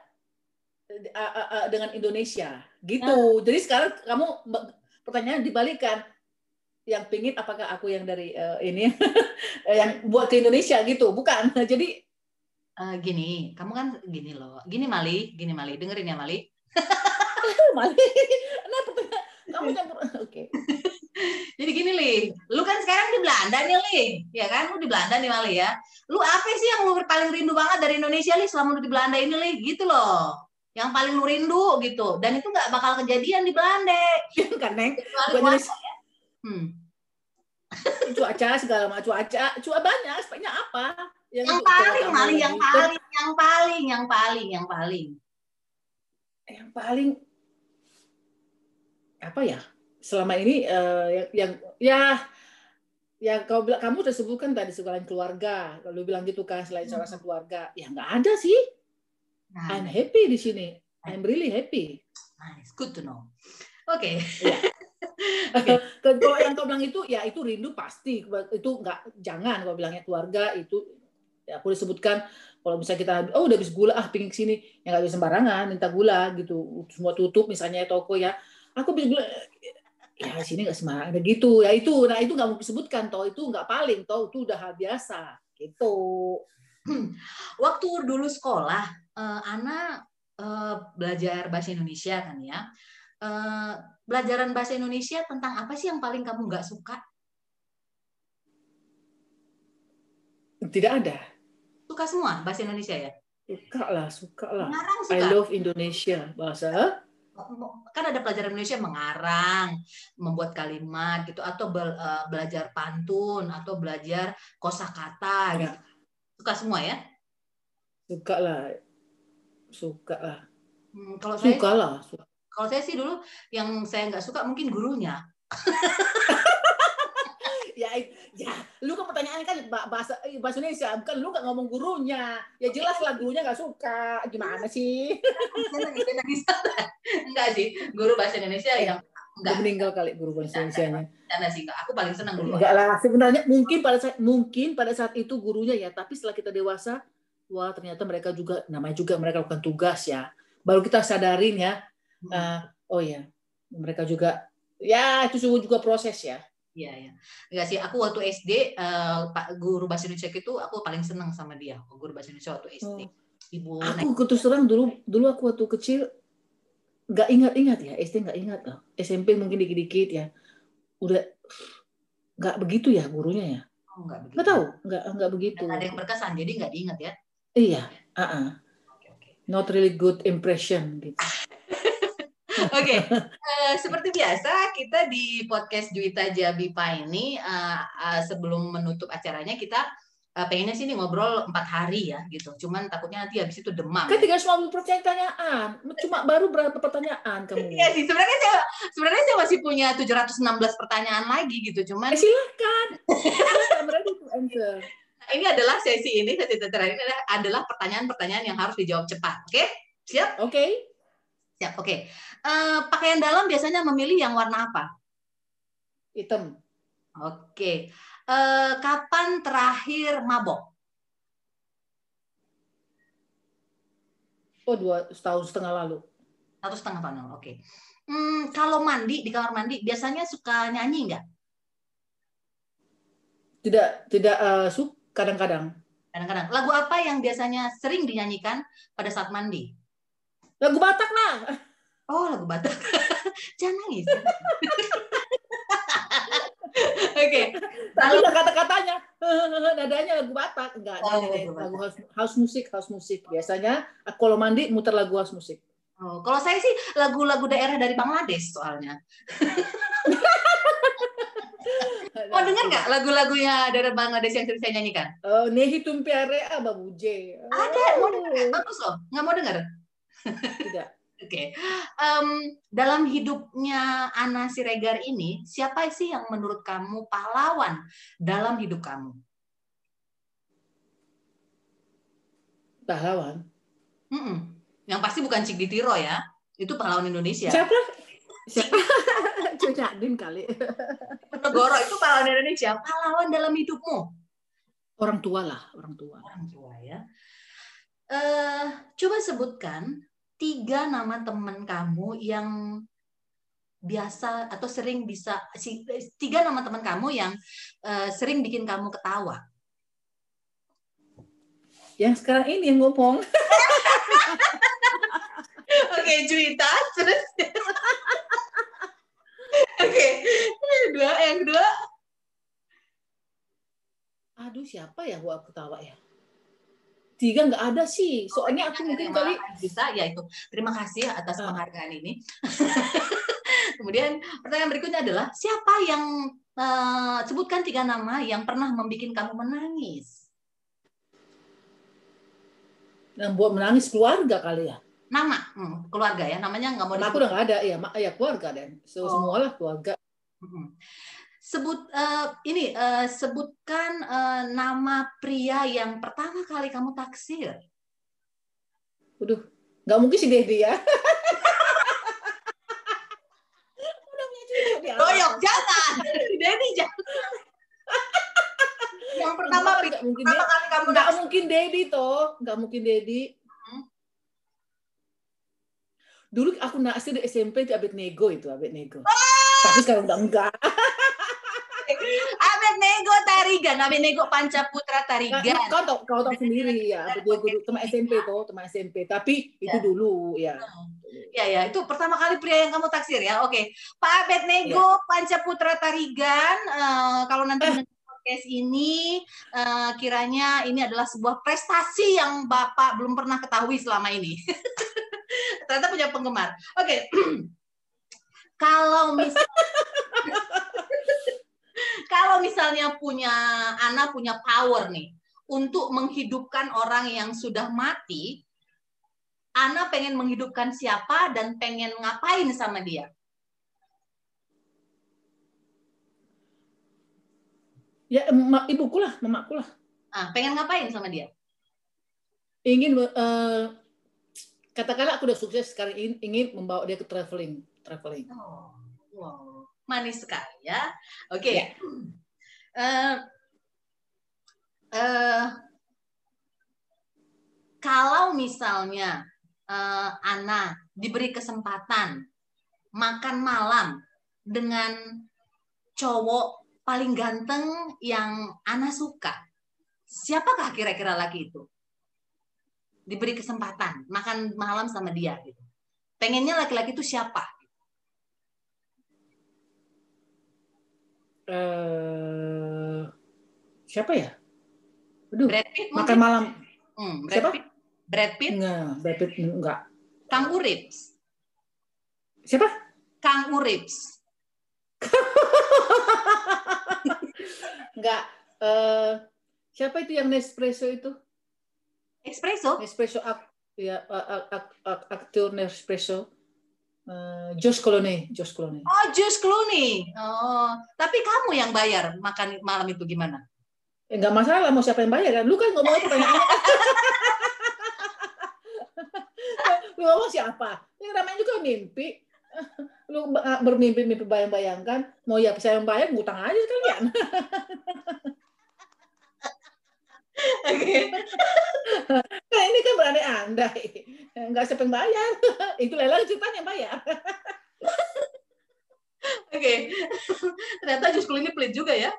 uh, uh, uh, dengan Indonesia, gitu. Nah. Jadi sekarang kamu pertanyaan dibalikan yang pingin apakah aku yang dari uh, ini yang buat ke Indonesia gitu bukan jadi Uh, gini, kamu kan gini loh. Gini Mali, gini Mali, dengerin ya Mali. Mali, pertanyaan kamu campur. Oke. Okay. Jadi gini Li, lu kan sekarang di Belanda nih Li, ya kan? Lu di Belanda nih Mali ya. Lu apa sih yang lu paling rindu banget dari Indonesia Li selama lu di Belanda ini Li? Gitu loh. Yang paling lu rindu gitu. Dan itu nggak bakal kejadian di Belanda. kan Neng? Puasa, ya? Hmm. cuaca segala macam. Cuaca cuaca banyak aspeknya apa? Yang, yang paling Mali yang paling yang paling yang paling yang paling. Yang paling apa ya? Selama ini uh, yang, yang ya ya kau bilang kamu udah sebutkan tadi selain keluarga. Kalau bilang gitu kan selain hmm. rasa keluarga. Ya nggak ada sih. Nah, I'm happy di sini. I'm really happy. Nice. Good to know. Oke okay. ya. okay. kalau yang kau bilang itu ya itu rindu pasti. Itu nggak jangan kau bilangnya keluarga itu ya aku disebutkan kalau misalnya kita oh udah habis gula ah pingin sini. Ya nggak bisa sembarangan minta gula gitu. Semua tutup misalnya toko ya. Aku bisa gula ya sini nggak sembarangan gitu. Ya itu nah itu nggak mau disebutkan toh. Itu nggak paling toh itu udah hal biasa gitu. Waktu dulu sekolah uh, Ana uh, belajar bahasa Indonesia kan ya uh, bahasa Indonesia tentang apa sih yang paling kamu nggak suka tidak ada suka semua bahasa Indonesia ya suka lah suka lah suka. I love Indonesia bahasa kan ada pelajaran Indonesia mengarang, membuat kalimat gitu atau be, uh, belajar pantun atau belajar kosakata gitu. Suka semua ya? Suka lah. Suka lah. Hmm, kalau saya suka lah. Kalau saya sih dulu yang saya nggak suka mungkin gurunya. ya ya lu kan pertanyaannya kan bahasa eh, bahasa Indonesia bukan lu nggak ngomong gurunya. Ya jelas lah gurunya nggak suka. Gimana sih? Enggak sih guru bahasa Indonesia yang enggak. meninggal kali guru bahasa Indonesia nya karena sih aku paling senang guru enggak lah sebenarnya mungkin pada saat mungkin pada saat itu gurunya ya tapi setelah kita dewasa wah ternyata mereka juga namanya juga mereka lakukan tugas ya. Baru kita sadarin ya uh, oh ya mereka juga ya itu juga proses ya Iya, ya. Enggak sih, aku waktu SD uh, eh, Pak guru bahasa Indonesia itu aku paling senang sama dia, guru bahasa Indonesia waktu SD. Oh. Ibu Aku terus terang dulu dulu aku waktu kecil nggak ingat-ingat ya, SD nggak ingat loh. SMP mungkin dikit-dikit ya. Udah nggak begitu ya gurunya ya. Oh, nggak begitu. Nggak tahu, nggak nggak begitu. Dan ada yang berkesan, jadi nggak diingat ya. Iya, uh -uh. Okay, okay. Not really good impression gitu. Oke, okay. uh, eh, seperti biasa kita di podcast Juwita Jabipa ini uh, uh, sebelum menutup acaranya kita uh, pengennya sih ngobrol empat hari ya gitu. Cuman takutnya nanti habis itu demam. Kan tinggal semua pertanyaan, cuma baru berapa pertanyaan kamu? Iya sih, sebenarnya saya sebenarnya saya masih punya 716 pertanyaan lagi gitu. Cuman eh, silakan. Answer. Ini adalah sesi ini, sesi terakhir ini adalah pertanyaan-pertanyaan yang harus dijawab cepat. Oke? Okay? Siap? Oke. Okay. Siap, oke. Okay. Uh, eh, pakaian dalam biasanya memilih yang warna apa? Hitam. Oke. Okay. Uh, eh, kapan terakhir mabok? Oh, dua setahun setengah lalu. Satu setengah tahun oke. Okay. Hmm, kalau mandi di kamar mandi biasanya suka nyanyi nggak? Tidak, tidak uh, su kadang-kadang. Kadang-kadang. Lagu apa yang biasanya sering dinyanyikan pada saat mandi? Lagu Batak lah. Oh, lagu Batak. Jangan nangis. Oke. Okay. Tapi kata-katanya, nadanya lagu Batak. Enggak, oh, lagu, lagu house, house musik, house musik. Biasanya kalau mandi muter lagu house musik. Oh, kalau saya sih lagu-lagu daerah dari Bangladesh soalnya. Mau dengar nggak lagu-lagunya dari Bangladesh yang saya nyanyikan? Oh, Nehi Tumpiare Babuje. Oh. Ada, mau dengar? Bagus loh. Nggak mau dengar? Tidak. Oke, okay. um, dalam hidupnya Ana Siregar ini, siapa sih yang menurut kamu pahlawan dalam hidup kamu? Pahlawan? Mm -mm. Yang pasti bukan Cik Ditiro ya, itu pahlawan Indonesia. Siapa? Siapa? Cucadin kali. Goro itu pahlawan Indonesia, pahlawan dalam hidupmu. Orang tua lah, orang tua. Orang tua ya. Uh, coba sebutkan tiga nama teman kamu yang biasa atau sering bisa tiga nama teman kamu yang uh, sering bikin kamu ketawa. yang sekarang ini yang ngomong. Oke, Juwita, terus. Oke, yang kedua, yang kedua. Aduh, siapa ya gua aku tawa ya? Tiga nggak ada sih. Soalnya aku mungkin kali bisa ya itu. Terima kasih atas Ah. penghargaan ini. Kemudian pertanyaan berikutnya adalah siapa yang eh, sebutkan tiga nama yang pernah membuat kamu menangis? yang buat menangis keluarga kali ya. Nama, hmm, keluarga ya, namanya nggak mau aku udah nggak ada ya, ya keluarga dan so, Oh. semualah keluarga. Hmm. Sebut eh, ini eh, sebutkan eh, nama pria yang pertama kali kamu taksir. Waduh, nggak mungkin si Dedi ya. Doyok, jangan. Dedi jangan. yang pertama nggak mungkin pertama kali kamu Nggak mungkin Dedi toh, nggak mungkin Dedi. Hmm. Dulu aku naksir di SMP itu Abednego itu Abednego. Tapi sekarang udah enggak. Abednego Tarigan, Abednego Pancaputra Tarigan. Kau tau, kau tau sendiri ya, Abednego dulu teman SMP toh, teman SMP. Tapi itu Ya. dulu ya. Ya ya, itu pertama kali pria yang kamu taksir ya. Oke. Pak Abednego Pancaputra Tarigan, eh, kalau nanti mendengar podcast ini eh, kiranya ini adalah sebuah prestasi yang Bapak belum pernah ketahui selama ini. Ternyata punya penggemar. Oke. kalau misal kalau misalnya punya anak punya power nih untuk menghidupkan orang yang sudah mati, Ana pengen menghidupkan siapa dan pengen ngapain sama dia? Ya emak, ibuku lah, mamaku lah. Ah, pengen ngapain sama dia? Ingin eh, katakanlah aku udah sukses sekarang ingin, ingin membawa dia ke traveling, traveling. Oh, wow, manis sekali ya. Oke. Ya. Eh, eh, kalau misalnya eh, Ana diberi kesempatan makan malam dengan cowok paling ganteng yang Ana suka, siapakah kira-kira laki itu? Diberi kesempatan makan malam sama dia gitu. Pengennya laki-laki itu siapa? Eh, siapa ya? Aduh, Brad Pitt makan mungkin? malam. Hmm, Brad Siapa? Pitt. Brad Pitt, Enggak, Brad Pitt enggak. Kang Urips. Siapa? Kang Urips. enggak. Eh, siapa itu yang Nespresso itu? Espresso. Nespresso ak ya ak, ak, ak- aktor Nespresso. Eh, Josh Clooney, Josh Clooney. Oh, Josh Clooney. Oh, tapi kamu yang bayar makan malam itu gimana? Eh, enggak masalah mau siapa yang bayar kan? Lu kan ngomong pertanyaannya. Lu ngomong siapa? Ini namanya juga mimpi. Lu ba- bermimpi-mimpi bayang-bayangkan, mau ya saya yang bayar, ngutang aja sekalian. Oke. Nah, ini kan berandai-andai. Enggak siapa yang bayar. Itu lelang ceritanya yang bayar. Oke. Ternyata Josh Clooney pelit juga ya.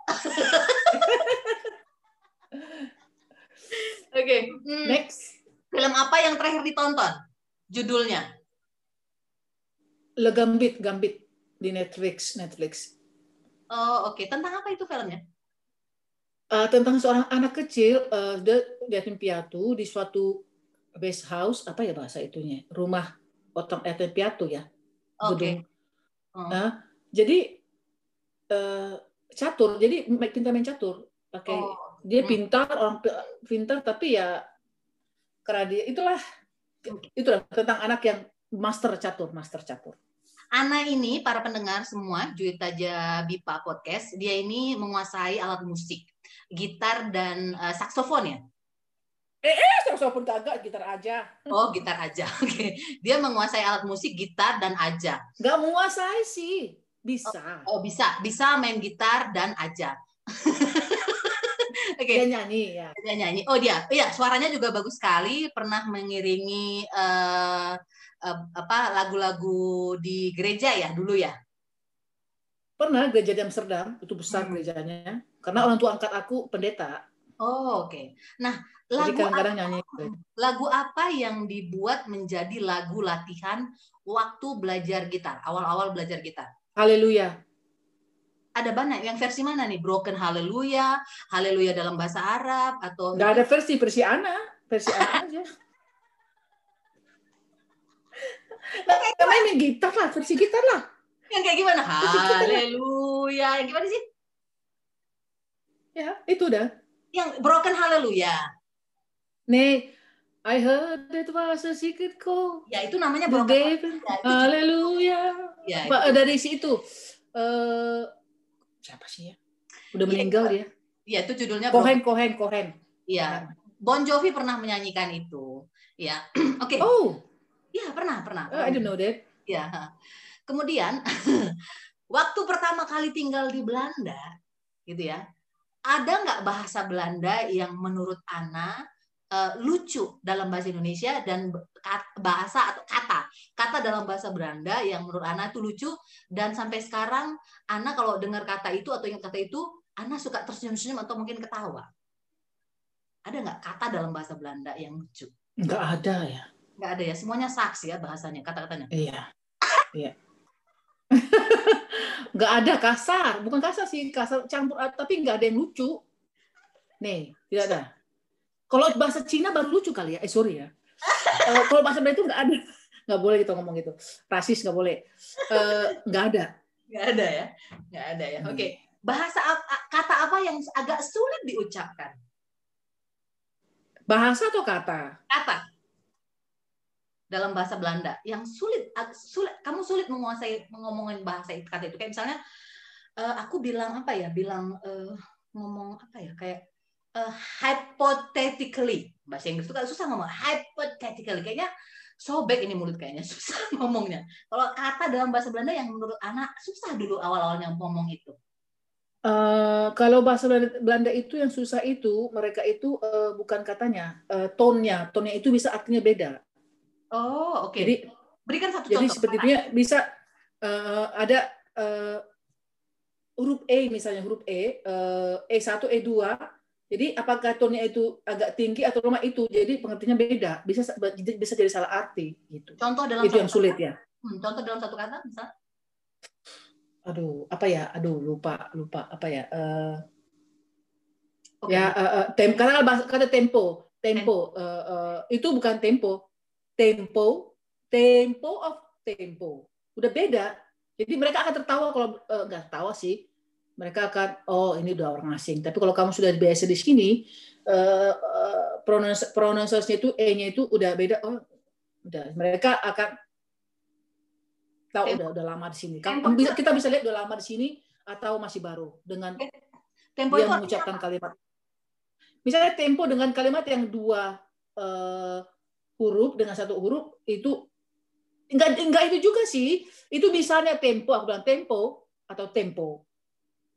Oke. Hmm, Next. Film apa yang terakhir ditonton? Judulnya. Le Gambit, Gambit di Netflix, Netflix. Oh, oke. Tentang apa itu filmnya? Eh, tentang seorang anak kecil, eh, dia di yatim piatu di suatu base house, apa ya bahasa itunya? Rumah potong yatim piatu ya. Oke. Gedung. Oh. Nah, jadi eh, catur, jadi pintar main catur. Pakai Oh. dia Hmm. pintar, orang pi- pintar tapi ya karena dia itulah itulah tentang anak yang master catur, master catur. Ana ini para pendengar semua Juwita Bipa podcast, dia ini menguasai alat musik, gitar dan eh, saksofon ya. Eh, saksofon kagak, gitar aja. Oh, gitar aja. Oke. Dia menguasai alat musik, gitar dan aja. Nggak menguasai sih, bisa. Oh, bisa, bisa main gitar dan aja. Oke, Dia nyanyi ya. dia nyanyi. Oh, dia. Iya, suaranya juga bagus sekali, pernah mengiringi eh, eh, apa lagu-lagu di gereja ya dulu ya. Pernah gereja di Amsterdam, itu besar Hmm. gerejanya. Karena orang tua angkat aku pendeta. Oh, oke. Okay. Nah, lagu Jadi kadang-kadang nyanyi. Lagu apa yang dibuat menjadi lagu latihan waktu belajar gitar, awal-awal belajar gitar? Haleluya. Ada banyak. Yang versi mana nih? Broken Haleluya, Haleluya dalam bahasa Arab atau? Gak ada versi versi Ana, versi Ana aja. Nah, mainin gitar lah, versi gitar lah. Yang kayak gimana? Haleluya. Yang gimana sih? Ya, itu dah. Yang broken haleluya. Nih, I heard it was a secret call. Ya, itu namanya broken haleluya. Haleluya. Ya, Pak, dari situ. Uh, siapa sih ya? Udah iya, meninggal ya, dia. Iya, itu judulnya Kohen, Kohen, Kohen. Iya. Bon Jovi pernah menyanyikan itu. Ya. Oke. Okay. Oh. Iya, pernah, pernah. Oh, I don't know that. Iya. Kemudian waktu pertama kali tinggal di Belanda, gitu ya ada nggak bahasa Belanda yang menurut Ana uh, lucu dalam bahasa Indonesia dan bahasa atau kata? Kata dalam bahasa Belanda yang menurut Ana itu lucu dan sampai sekarang Ana kalau dengar kata itu atau ingat kata itu Ana suka tersenyum-senyum atau mungkin ketawa. Ada nggak kata dalam bahasa Belanda yang lucu? Nggak ada ya. Nggak ada ya? Semuanya saks ya bahasanya kata-katanya? Iya. Iya nggak ada kasar. Bukan kasar sih kasar campur tapi nggak ada yang lucu. Nih tidak ada. Kalau bahasa Cina baru lucu kali ya. Eh sorry ya. Uh, kalau bahasa Belanda itu nggak ada. Nggak boleh kita ngomong gitu. Rasis nggak boleh. Uh, nggak ada. Nggak ada ya? Nggak ada ya. Oke. Okay. bahasa kata apa yang agak sulit diucapkan? Bahasa atau kata? Kata dalam bahasa Belanda yang sulit sulit kamu sulit menguasai ngomongin bahasa itu kata itu. Kayak misalnya uh, aku bilang apa ya? Bilang uh, ngomong apa ya? Kayak uh, hypothetically. Bahasa Inggris itu kan susah ngomong. Hypothetically. Kayaknya sobek ini mulut kayaknya. Susah ngomongnya. Kalau kata dalam bahasa Belanda yang menurut anak susah dulu awal-awalnya ngomong itu. Uh, kalau bahasa Belanda itu yang susah itu mereka itu uh, bukan katanya uh, tonnya tonnya itu bisa artinya beda Oh, oke. Okay. Jadi berikan satu jadi contoh. Jadi sepertinya bisa uh, ada uh, huruf E misalnya huruf E, uh, E1, E2. Jadi apakah tonnya itu agak tinggi atau lemah itu jadi pengertiannya beda. Bisa bisa jadi salah arti gitu. Contoh dalam itu yang sulit kata? ya. Hmm, contoh dalam satu kata bisa? Aduh, apa ya? Aduh, lupa, lupa apa ya? Uh, okay. Ya, uh, uh, tem karena kata tempo, tempo, uh, uh, itu bukan tempo, tempo, tempo of tempo. Udah beda. Jadi mereka akan tertawa kalau uh, nggak tertawa sih. Mereka akan oh ini udah orang asing. Tapi kalau kamu sudah biasa di sini, uh, uh, pronunciasinya itu e-nya itu udah beda. Oh, udah mereka akan tahu udah udah lama di sini. Kamu bisa kita bisa lihat udah lama di sini atau masih baru dengan tempo dia mengucapkan kalimat. Misalnya tempo dengan kalimat yang dua uh, huruf dengan satu huruf itu enggak enggak itu juga sih. Itu misalnya tempo, aku bilang tempo atau tempo.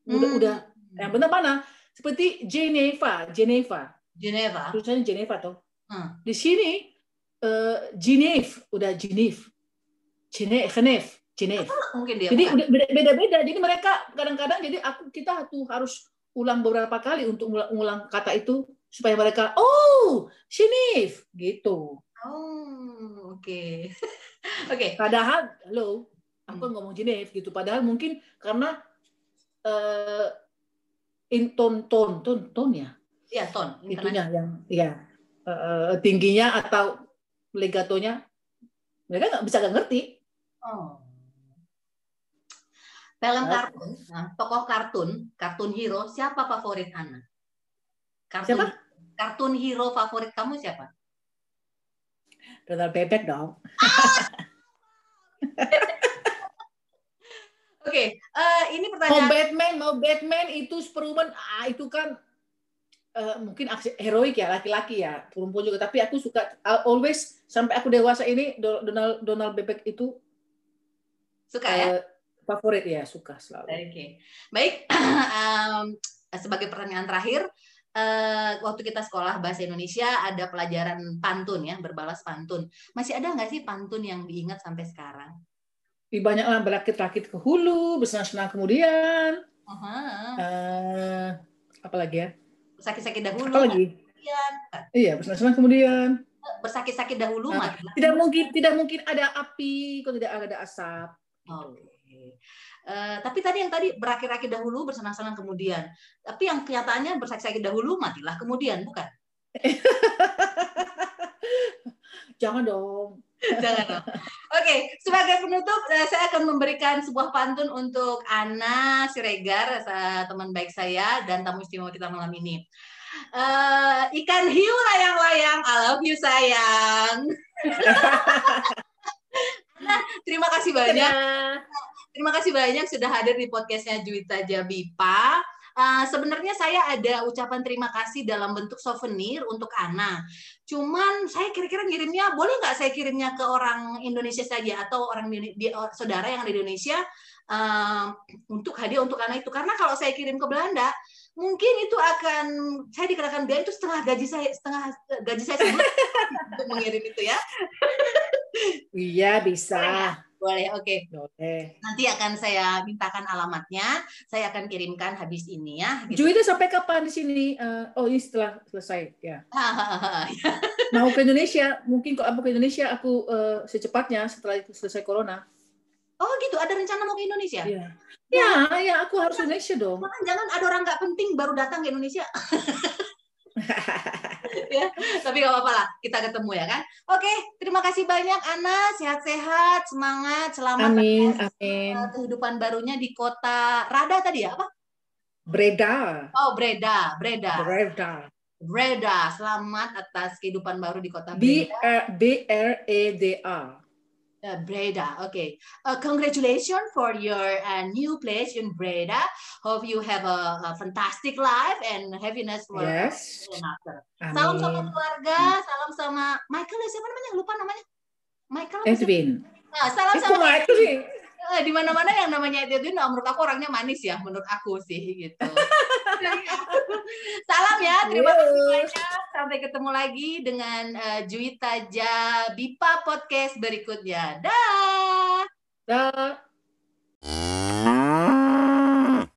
Udah hmm. udah yang benar mana? Seperti Geneva, Geneva. Geneva. Tulisannya Geneva tuh. Hmm. Di sini uh, Geneve, udah Geneve. Geneve, Geneve. Geneve. Mungkin dia jadi udah beda-beda. Jadi mereka kadang-kadang jadi aku kita tuh harus ulang beberapa kali untuk ulang kata itu supaya mereka oh Geneve gitu. Oh, oke. Okay. oke. Okay. Padahal, halo, aku hmm. ngomong Genève gitu. Padahal mungkin karena uh, in ton ton ton ton ya. Iya, ton. Itunya yang ya uh, tingginya atau legatonya mereka nggak bisa nggak ngerti. Oh. Film kartun, nah, tokoh kartun, kartun hero, siapa favorit Ana? Kartun, siapa? Kartun hero favorit kamu siapa? Donald bebek dong. Oke, okay, uh, eh, ini pertanyaan. Mau Batman, mau Batman itu Superman, ah itu kan uh, mungkin aksi heroik ya laki-laki ya, perempuan juga. Tapi aku suka always sampai aku dewasa ini Donald Donald bebek itu suka uh, ya. Eh, favorit ya, suka selalu. Oke, okay. baik. um, sebagai pertanyaan terakhir, uh, waktu kita sekolah bahasa Indonesia ada pelajaran pantun ya, berbalas pantun. Masih ada nggak sih pantun yang diingat sampai sekarang? Di banyak lah berakit-rakit ke hulu, bersenang-senang kemudian. Uh-huh. Uh, apa lagi ya? bersakit-sakit dahulu. Apa lagi? Kemudian, Iya, bersenang-senang kemudian. bersakit-sakit dahulu Nah. Tidak mungkin tidak mungkin ada api kalau tidak ada asap. Oke. Eh, tapi tadi yang tadi berakit-akit dahulu, bersenang-senang kemudian. Tapi yang kenyataannya bersakit-sakit dahulu, matilah kemudian, bukan? Jangan dong. Jangan dong. Oke, sebagai penutup, eh, saya akan memberikan sebuah pantun untuk Ana Siregar, sa- teman baik saya, dan tamu istimewa kita malam ini. Eh, ikan hiu layang-layang, I love you sayang. Ana, terima kasih banyak. Terima kasih banyak sudah hadir di podcastnya Juwita Jabipa. Uh, sebenarnya saya ada ucapan terima kasih dalam bentuk souvenir untuk Ana. Cuman saya kira-kira ngirimnya boleh nggak saya kirimnya ke orang Indonesia saja atau orang di, di- saudara yang di Indonesia uh, untuk hadiah untuk Ana itu? Karena kalau saya kirim ke Belanda mungkin itu akan saya dikenakan biaya itu setengah gaji saya setengah gaji saya untuk mengirim itu ya. Iya bisa. Boleh, oke. Boleh. Nanti akan saya mintakan alamatnya, saya akan kirimkan habis ini ya. Gitu. Juwita sampai kapan di sini? Eh, oh ini setelah selesai ya. Mau ke Indonesia? Mungkin kalau aku ke Indonesia aku eh, secepatnya setelah itu selesai corona. oh gitu, ada rencana mau ke Indonesia? Iya. Ya, ya aku harus Indonesia dong. Jangan, jangan ada orang nggak penting baru datang ke Indonesia. ya, tapi nggak apa-apa lah, kita ketemu ya kan. Oke, terima kasih banyak Ana, sehat-sehat, semangat, selamat Amin, atas, amin. eh, kehidupan barunya di kota Rada tadi ya apa? Breda. Oh Breda, Breda, Breda. Breda. Selamat atas kehidupan baru di kota B Breda. R B R E D A. Uh, Breda. Okay. Uh, congratulations for your uh, new place in Breda. Hope you have a, a fantastic life and happiness for Yes. after. Salam sama keluarga, salam sama Michael ya siapa namanya? Lupa namanya. Michael? Edwin. Nah, salam Eh, sama Michael Eh, di mana-mana yang namanya Edwin, nah, menurut aku orangnya manis ya, menurut aku sih gitu. salam ya, terima kasih banyak. Sampai ketemu lagi dengan uh, Juwita Jabipa podcast berikutnya. Dah. Dah.